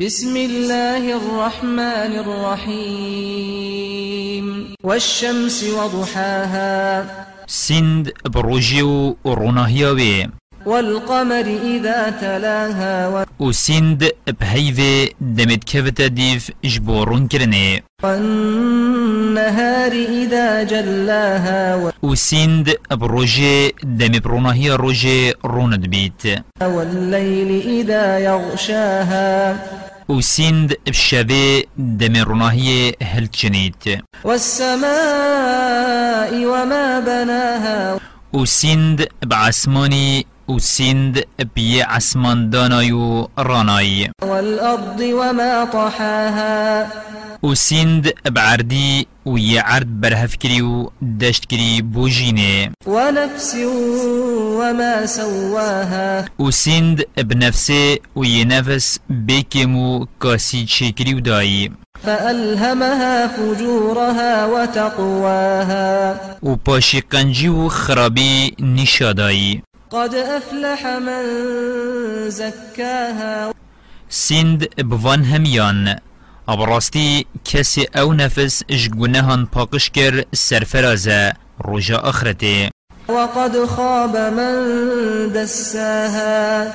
بسم الله الرحمن الرحيم. والشمس وضحاها. سند بروجيو روناهياوي. والقمر إذا تلاها و سند بهيفي دمت كفتا ديف جبورون كرني. والنهار إذا جلاها و سند بروجي دم بروناهي روجي روند بيت. والليل إذا يغشاها. و سند بشبه دم روناهي هلچنيت والسماء وما بناها. و سند بعسماني و سند بي عسمان دانايو راناي والأرض وما طحاها. و سند بعردي و يعرد برهف كري و دشت كري بوجيني ونفس وما سواها. و سند بنفسه و ينفس بكمو كاسي تشكري و داي فألهمها فجورها وتقواها. و قنجی و خرابی نشادایی. قد أفلح من زكاها. سند بوان همیان. ابراستی کسی أو نفس جگونهان پاکش کر سرفرازه روژا اخرته وقد خاب من دساها.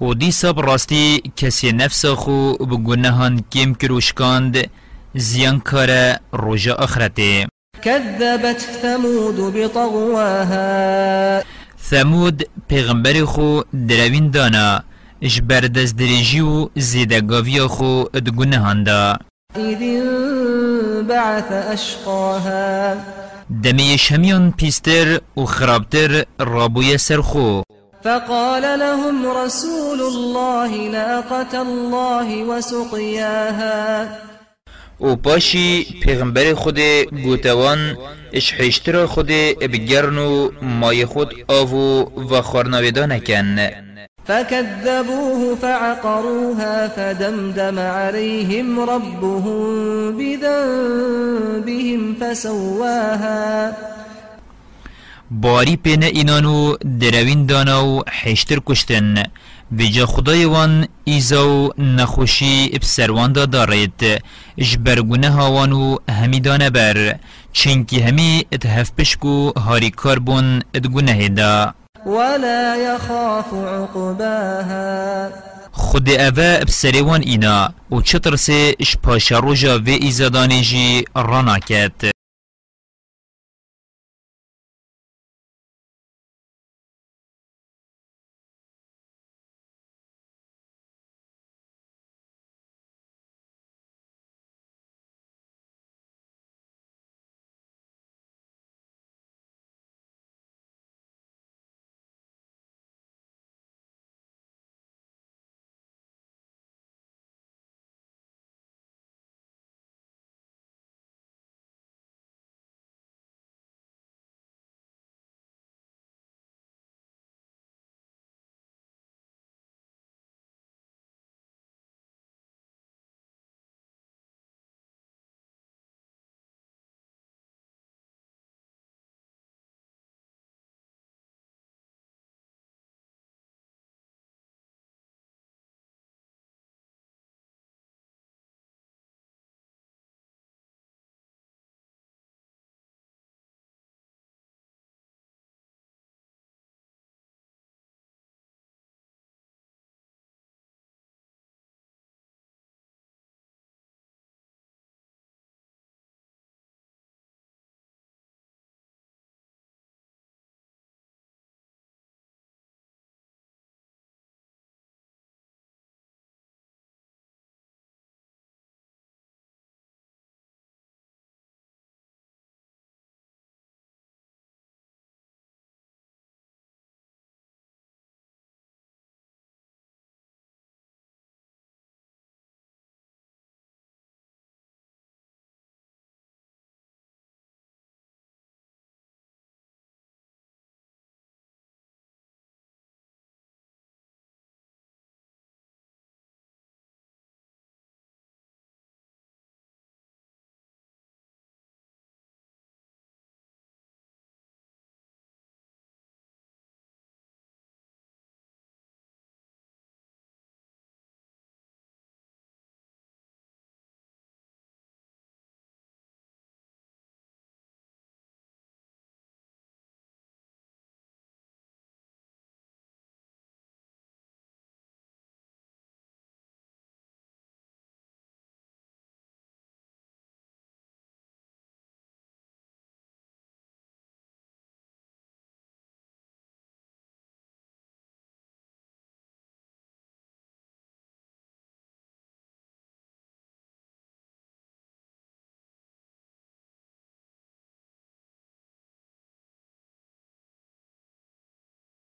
و دیسا براستی کسی نفس خو بگونهان کم کروشکاند زیان کار روژا اخرته كذبت ثمود بطغواها ثمود پیغمبر خو دروین دانا جبر دست دریجی و زیدگاوی خو دگونهان دا إذ انبعث أشقاها. دمی شمیان پیستر و خرابتر رابوی سرخو فقال لهم رسول الله ناقة الله وسقياها. و پاشی پیغمبر خود گوتوان اش حشتر خود بگرن و مای خود آو و خورناویدا نکن فكذبوه فعقروها فدمدم عليهم ربهم بذنبهم فسواها. باری پینه اینانو دروین دانا و حشتر کشتن ویجا خدای وان ایزا و نخوشی بسروان دا دارید جبرگونه هاوان و همی دانه بر چنکی همی اتهف پشکو هاری کاربون ادگونه دا ولا يخاف عقباها. خود اوه بسریوان اینا و چطر اش پاشا روژا و ایزادانی جی